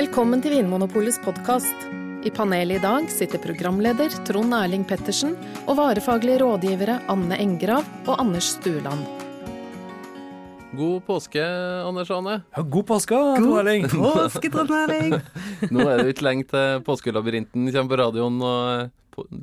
Velkommen til Vinmonopolets podkast. I panelet i dag sitter programleder Trond Erling Pettersen og varefaglige rådgivere Anne Engrav og Anders Stueland. God påske, Anders og Anne. Ja, god påske, Trond Erling. Påske, Trond Erling! Nå er det ikke lenge til Påskelabyrinten kommer på radioen, og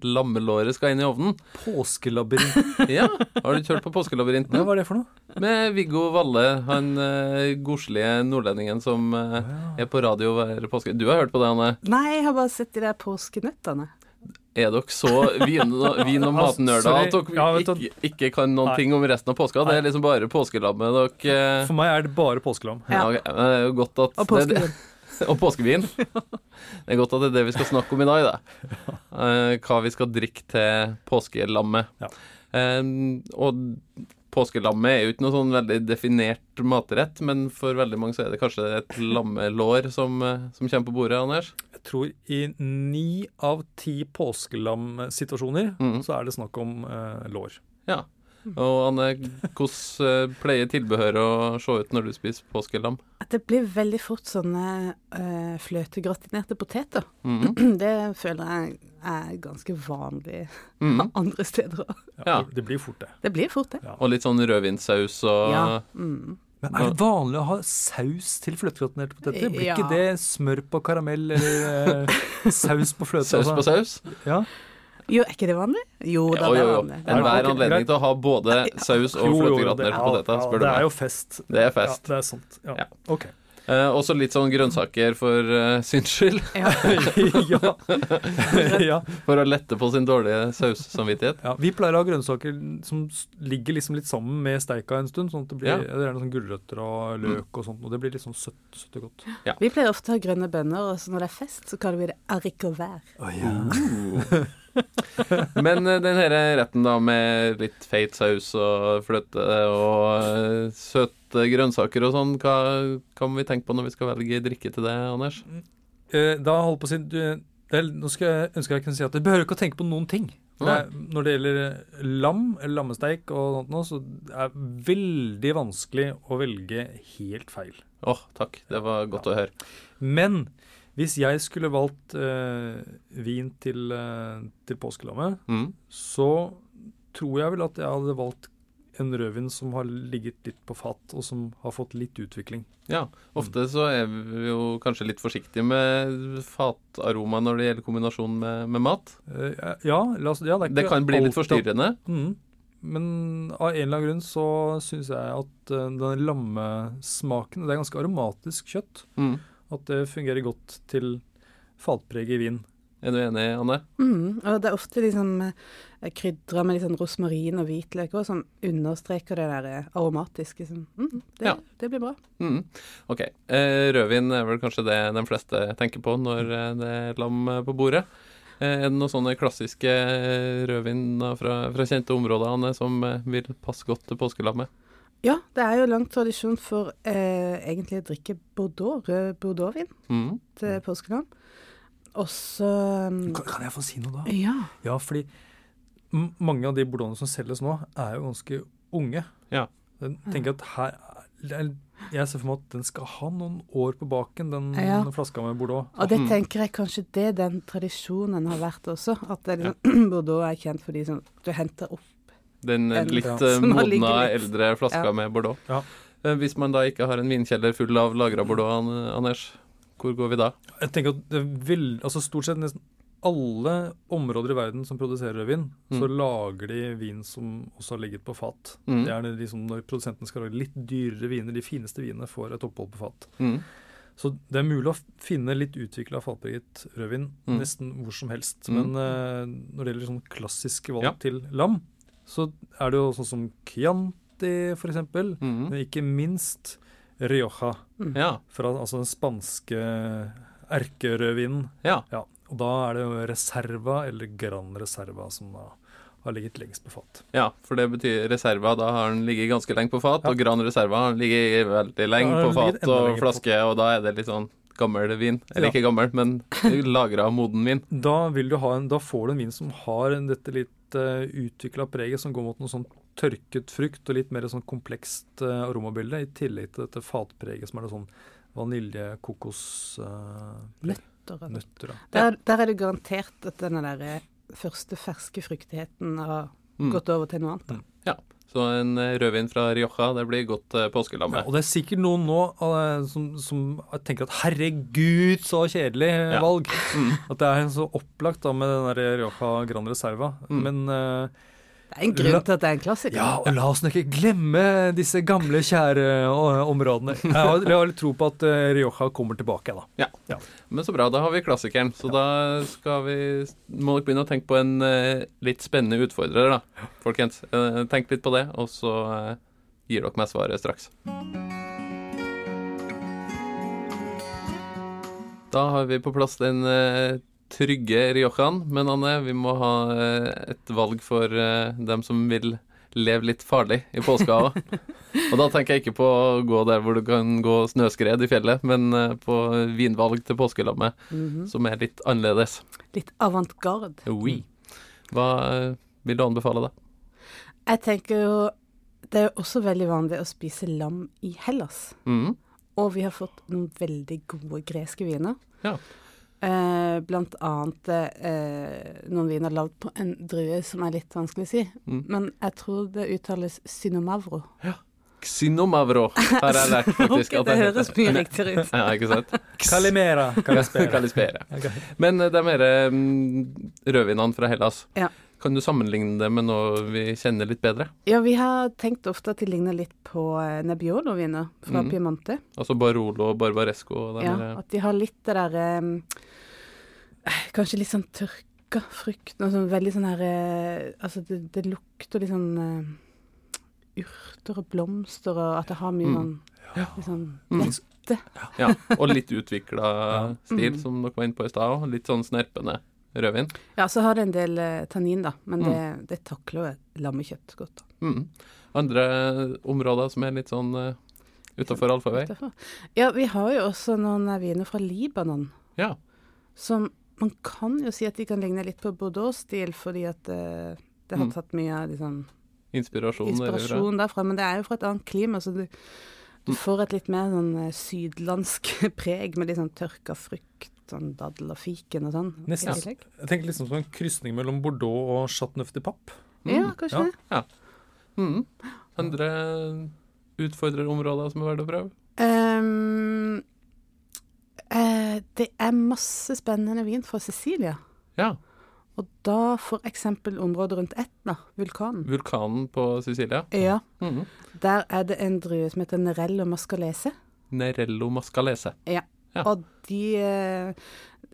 lammelåret skal inn i ovnen. Påskelabyrint. Ja, Har du kjørt på Påskelabyrinten? Hva var det for noe? Med Viggo Valle, han uh, godslige nordlendingen som eh, er på radio hver påske. Du har hørt på det, Anne? Nei, jeg har bare sett de der påskenøttene. Er dere så vin- og, vin- og matnerder at dere Ja, ikke, ikke kan noen Nei. ting om resten av påska? Det er liksom bare påskelammet dere eh, For meg er det bare påskelam. ja, ja okay. Det er jo godt at Og påskevin. Og påskevin. Det er godt at det er det vi skal snakke om i dag, da. Eh, hva vi skal drikke til påskelammet. Ja. Eh, og påskelammet er jo ikke noe sånn veldig definert matrett, men for veldig mange så er det kanskje et lammelår som, eh, som kommer på bordet, Anders. Jeg tror i ni av ti påskelamsituasjoner mm. så er det snakk om eh, lår. Ja. Og Anne, hvordan eh, pleier tilbehøret å se ut når du spiser påskelam? At det blir veldig fort sånne uh, fløtegratinerte poteter. Mhm. Det føler jeg er ganske vanlig Mhm. andre steder òg. Ja. Det, blir fort det. Det blir fort, det. Og litt sånn rødvinssaus og Ja. Mm. Men er det vanlig å ha saus til fløtegratinerte poteter? Blir Ja. ikke det smør på karamell eller eh, saus på fløte? saus på altså? saus? Ja. Jo, er ikke det vanlig? Jo da, Jo, det jo, er jo. vanlig. Det er Enhver anledning til å ha både saus og fløtegratinerte ja, poteter, spør du meg. det er jo fest. Det er fest. Ja, det er sant. Ja. Ja. Ok. Eh, også litt sånn grønnsaker for uh, syns skyld. Ja. ja. ja. For å lette på sin dårlige saussamvittighet. Ja, vi pleier å ha grønnsaker som ligger liksom litt sammen med steika en stund. sånn at Det blir Ja. det er noen sånn gulrøtter og løk og sånt, og det blir litt sånn søtt, søtt og godt. Vi pleier ofte å ha grønne bønner, og så når det er fest, så kaller vi det haricot Men uh, den her retten da med litt feit saus og fløte og eh, søte grønnsaker og sånn, hva, kan vi tenke på når vi skal velge drikke til det, Anders? Eh, da holder på å si du, er, Nå skal jeg, ønske jeg kunne si at du behøver ikke å tenke på noen ting. Det er, når det gjelder eh, lam eller lammesteik og nå, så er det veldig vanskelig å velge helt feil. Åh, takk. Det var godt å høre. Men hvis jeg skulle valgt eh, vin til, eh, til påskelammet, Mm. så tror jeg vel at jeg hadde valgt en rødvin som har ligget litt på fat, og som har fått litt utvikling. Ja, ofte så er vi jo kanskje litt forsiktige med fataroma når det gjelder kombinasjon med, med mat. Eh, ja, oss, ja, det, Det kan bli litt forstyrrende. Mm. Men av en eller annen grunn så syns jeg at uh, den lammesmaken Det er ganske aromatisk kjøtt. Mm. At det fungerer godt til fatpreget i vin. Er du enig, Anne? Mm, og det er ofte liksom eh, krydra med sånn rosmarin og hvitløk også, som understreker det der eh, aromatiske. Liksom. mm, det, Ja. det blir bra. Mm. Ok. Eh, rødvin er vel kanskje det de fleste tenker på når det er lam på bordet. Eh, er det noen sånne klassiske rødvin fra, fra kjente områder Anne, som vil passe godt til påskelammet? Ja, det er jo lang tradisjon for eh, egentlig å drikke Bordeaux, rød bordeauxvin Mm. til påskelam. Og så mm, Kan, kan jeg få si noe da? Ja. Ja, fordi mange av de bordeauxene som selges nå, er jo ganske unge. Ja. Jeg tenker at her er- Jeg ser for meg at den skal ha noen år på baken, den Ja. flaska med bordeaux. Og det Mm. tenker jeg kanskje det den tradisjonen har vært også. At det er liksom, Bordeaux er kjent for de som du henter opp. Den eldre. Litt Ja. eh, modna, litt. eldre flaska Ja. med Bordeaux. Ja. Eh, Hvis man da ikke har en vinkjeller full av lagra Bordeaux, Anders, hvor går vi da? Jeg tenker at det vil, altså Stort sett nesten alle områder i verden som produserer rødvin, så Mm. lager de vin som også har ligget på fat. Mm. Det er liksom når produsentene skal lage litt dyrere viner, de fineste vinene får et opphold på fat. Mm. Så det er mulig å finne litt utvikla fatpreget rødvin Mm. nesten hvor som helst. Mm. Men uh, når det gjelder sånn klassiske valg Ja. til lam, så er det jo sånn som Chianti f.eks., eksempel Mm. men ikke minst Rioja, Mm. fra altså den spanske erkerødvinen. ja. Ja, og da er det jo Reserva eller Gran Reserva som da har ligget lengst på fat. Ja, for det betyr reserva. Da har den ligget ganske lenge på fat, Ja. og Gran Reserva har den ligget veldig lenge på fat og på flaske, og da er det litt sånn gammel vin. Eller Ja. ikke gammel, men lagra moden vin. Da, vil du ha en, da får du en vin som har en, dette litt uh, utvikla preget som går mot noe sånn tørket frukt og litt mer sånn komplekst uh, aromabilde, i tillegg til dette fatpreget som er noe sånn vanilje, kokos uh, Nøtter. Nøtter, da. Der, der er det garantert at denne der eh, første ferske fruktigheten har Mm. gått over til noe annet. da. Så en eh, rødvin fra Rioja, det blir godt eh, Ja, påskelamme. og det er sikkert noen nå eh, som, som tenker at herregud, så kjedelig Ja. valg. Mm. At det er så opplagt da med den der Rioja Gran Reserva. Mm. Men eh, Det er en grunn til at det er en klassiker. ja, og la oss nå ikke glemme disse gamle, kjære områdene. Jeg har, litt tro på at eh, Rioja kommer tilbake, da. Ja, Men så bra, da har vi klassikeren. Så da skal vi må dere begynne å tenke på en eh, litt spennende utfordrer, da, folkens. Eh, tenk litt på det, og så gir dere meg svaret straks. Da har vi på plass den trygge Riojaen, men Anne, vi må ha eh, et valg for eh, dem som vil leve litt farlig i påska òg. Og da tenker jeg ikke på å gå der hvor du kan gå snøskred i fjellet, men eh, på vinvalg til påskelammet Mhm. som er litt annerledes. Litt avantgarde. Oui. Hva vil du anbefale, da? Jeg tenker jo Det er jo også veldig vanlig å spise lam i Hellas. Mhm. Og vi har fått noen veldig gode greske viner. Ja. Eh, blant annet eh, noen viner lagd på en drue som er litt vanskelig å si. Mm. Men jeg tror det uttales synomavro. Xynomavro har jeg lært faktisk det høres mye riktigere ut. Ja, ikke sant? Kalimera. Kalispera. Kalispera. Okay. Men det er mer um, rødvinene fra Hellas, Ja. kan du sammenligne det med noe vi kjenner litt bedre? Ja, vi har tenkt ofte at de ligner litt på eh, Nebbiolo-viner fra Mm. Piemonte. Altså Barolo og Barbaresco og den Ja, at de har litt det derre Kanskje litt sånn tørka frukt. Noe sånn veldig sånn her eh, Altså, det, det lukter litt sånn uh, urter og blomster, og at det har mye Mm. sånn litt sånn Mm. lette. Ja, og litt utvikla stil, Mm. som dere var inne på i stad òg. Litt sånn snerpende rødvin. Ja, så har det en del eh, tannin, da, men det, Mm. det takler jo lammekjøtt godt. da. Mm. Andre områder som er litt sånn uh, utafor allfarvei? Ja, vi har jo også noen eh, viner fra Libanon Ja. som man kan jo si at de kan ligne litt på Bordeaux-stil, fordi at uh, det har Mm. tatt mye av liksom, Inspirasjon. inspirasjon derfra. Men det er jo fra et annet klima, så du, du Mm. får et litt mer sånn eh, sydlandsk preg med litt sånn tørka frukt, sånn daddel og fiken og sånn. Nesten. Jeg tenker liksom som en krysning mellom Bordeaux og Chateauneuf de Pape. Ja, kanskje ja. Ja. Mm. Andre utfordrerområder som er verdt å prøve? Um, det er masse spennende vin fra Sicilia. Ja. Og da eksempel området rundt Etna, vulkanen. Vulkanen på Sicilia. Ja, Mm. der er det en drue som heter Nerello mascalese. Nerello mascalese. Ja. Og de, eh,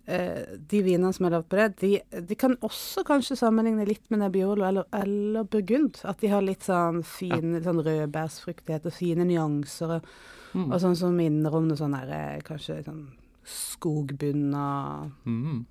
eh, de vinene som er lagd på det, de, de kan også kanskje sammenligne litt med Nebbiolo eller, eller Burgund. At de har litt sånn fin sånn rødbærsfruktighet og fine nyanser, og, Mm. og sånn som minner om noe sånn her, eh, kanskje sånn skogbunn og, Mm.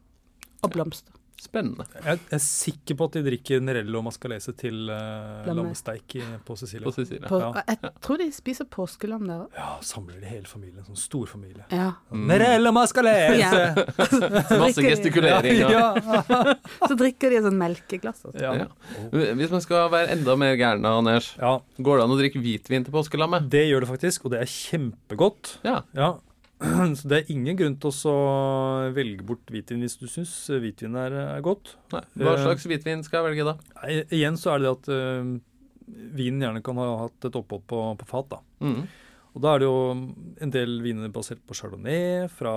og blomster. Spennende. Jeg er sikker på at de drikker Nerello mascalese til uh, Lamme. lammesteik på Sicilia. På Sicilia. På, Ja. Jeg tror de spiser påskelam der òg. Ja, samler de hele familien. Sånn stor familie. Ja. Mm. Nerello mascalese! Ja. Masse gestikulering. og- Ja. Så drikker de et sånt melkeglass. Altså. Ja. Ja. Hvis man skal være enda mer gæren, Anders, ja, går det an å drikke hvitvin til påskelammet? det gjør det faktisk, og det er kjempegodt. Ja. Så det er ingen grunn til å velge bort hvitvin hvis du syns hvitvin er, er godt. Nei. Hva Eh. slags hvitvin skal jeg velge da? Nei, Igjen så er det det at uh, vinen gjerne kan ha hatt et opphold på, på fat. da. Mm. Og da er det jo en del viner basert på chardonnay fra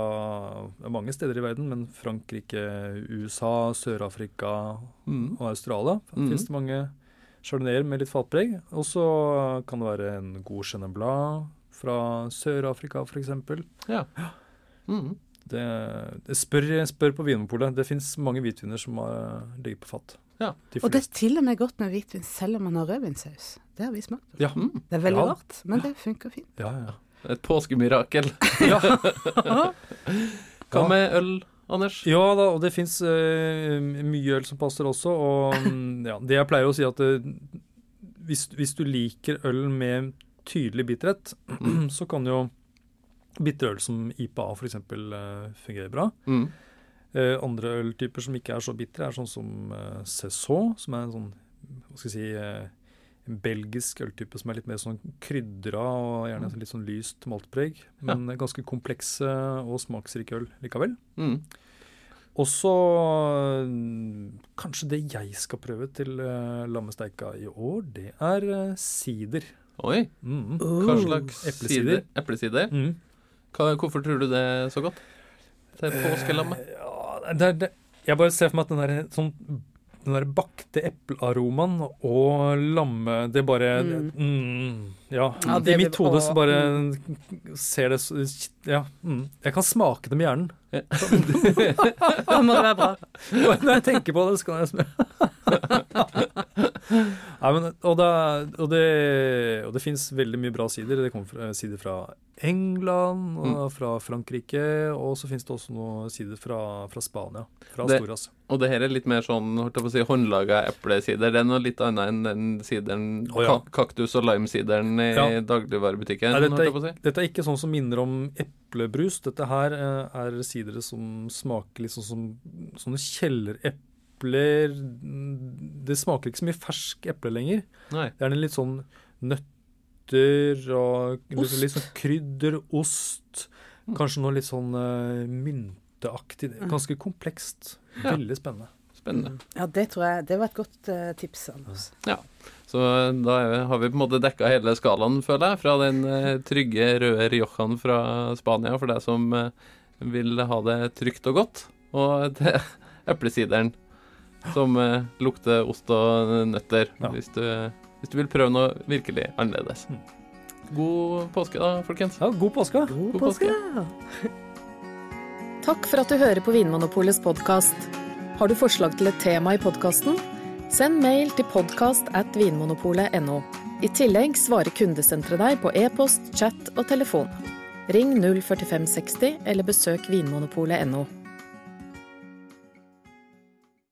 mange steder i verden, men Frankrike, USA, Sør-Afrika Mm. og Australia Mm. finnes det mange chardonnayer med litt fatpreg. Og så kan det være en god chenin blanc fra Sør-Afrika f.eks. Ja. Mm. Det, spør, spør på Vinmonopolet. Det fins mange hvitviner som har, ligger på fat. Ja. De Og det er til og med godt med hvitvin selv om man har rødvinsaus. Det har vi smakt. Ja. Mm. Det er veldig Ja. rart, men det funker fint. Ja, ja. Et påskemirakel. ja. Hva med øl, Anders? Ja da, og det fins mye øl som passer også. Og mm, ja, det jeg pleier å si at uh, hvis, hvis du liker øl med tydelig bitterhet, så kan jo bitterøl som IPA f.eks. Uh, fungere bra. Mm. Eh, andre øltyper som ikke er så bitre, er sånn som eh, Cézanne, som er en sånn hva skal jeg si, eh, en belgisk øltype som er litt mer sånn krydra og gjerne litt sånn lyst maltpreg. Men ganske komplekse og smaksrike øl likevel. Mm. Og så kanskje det jeg skal prøve til eh, lammesteika i år, det er sider. sider. Oi. Mm. Hva slags Eplesider. Eplesider? Mm. Hva, hvorfor tror du det er så godt? Til påskelammet? Eh, Ja, det, det, jeg bare ser for meg at den der, sånn, den der bakte eplearomaen og lamme Det bare Mm. mm, Ja. Ja, det I mitt hode så bare ser det så Ja. Mm. Jeg kan smake det med hjernen. Da må det være bra. Når jeg tenker på det, så kan jeg smake Nei, men, og, det, og det, og det fins veldig mye bra sider. Det kommer fra, sider fra England og Mm. fra Frankrike. Og så fins det også noen sider fra, fra Spania. Fra Det-. Og det her er litt mer sånn holdt jeg på å si, håndlaga eplesider. Det er noe litt annet enn den sideren, oh, ja. ka kaktus- og limesideren i Ja. dagligvarebutikken. Nei, dette, si. dette er ikke sånn som minner om eplebrus. Dette her eh, er sidere som smaker litt sånn som sånne kjellerepler. Det smaker ikke så mye fersk eple lenger. Nei. Det er en litt sånn nøtter og Ost. litt sånn krydder, ost. Mm. Kanskje noe litt sånn uh, mynteaktig. Mm. Ganske komplekst. Ja. Veldig spennende. Spennende. Ja, det tror jeg Det var et godt uh, tips. Anders. Så da er vi, har vi på en måte dekka hele skalaen, føler jeg. Fra den uh, trygge røde riojaen fra Spania for deg som vil ha det trygt og godt, og til eplesideren som eh, lukter ost og nøtter, Ja. hvis, du, hvis du vil prøve noe virkelig annerledes. Mm. God påske da, folkens. Ja, god påske! God God påske. påske! Takk for at du hører på Vinmonopolets podkast. Har du forslag til et tema i podkasten? Send mail til podkast at vinmonopolet.no. I tillegg svarer kundesenteret deg på e-post, chat og telefon. Ring 04560 eller besøk vinmonopolet.no.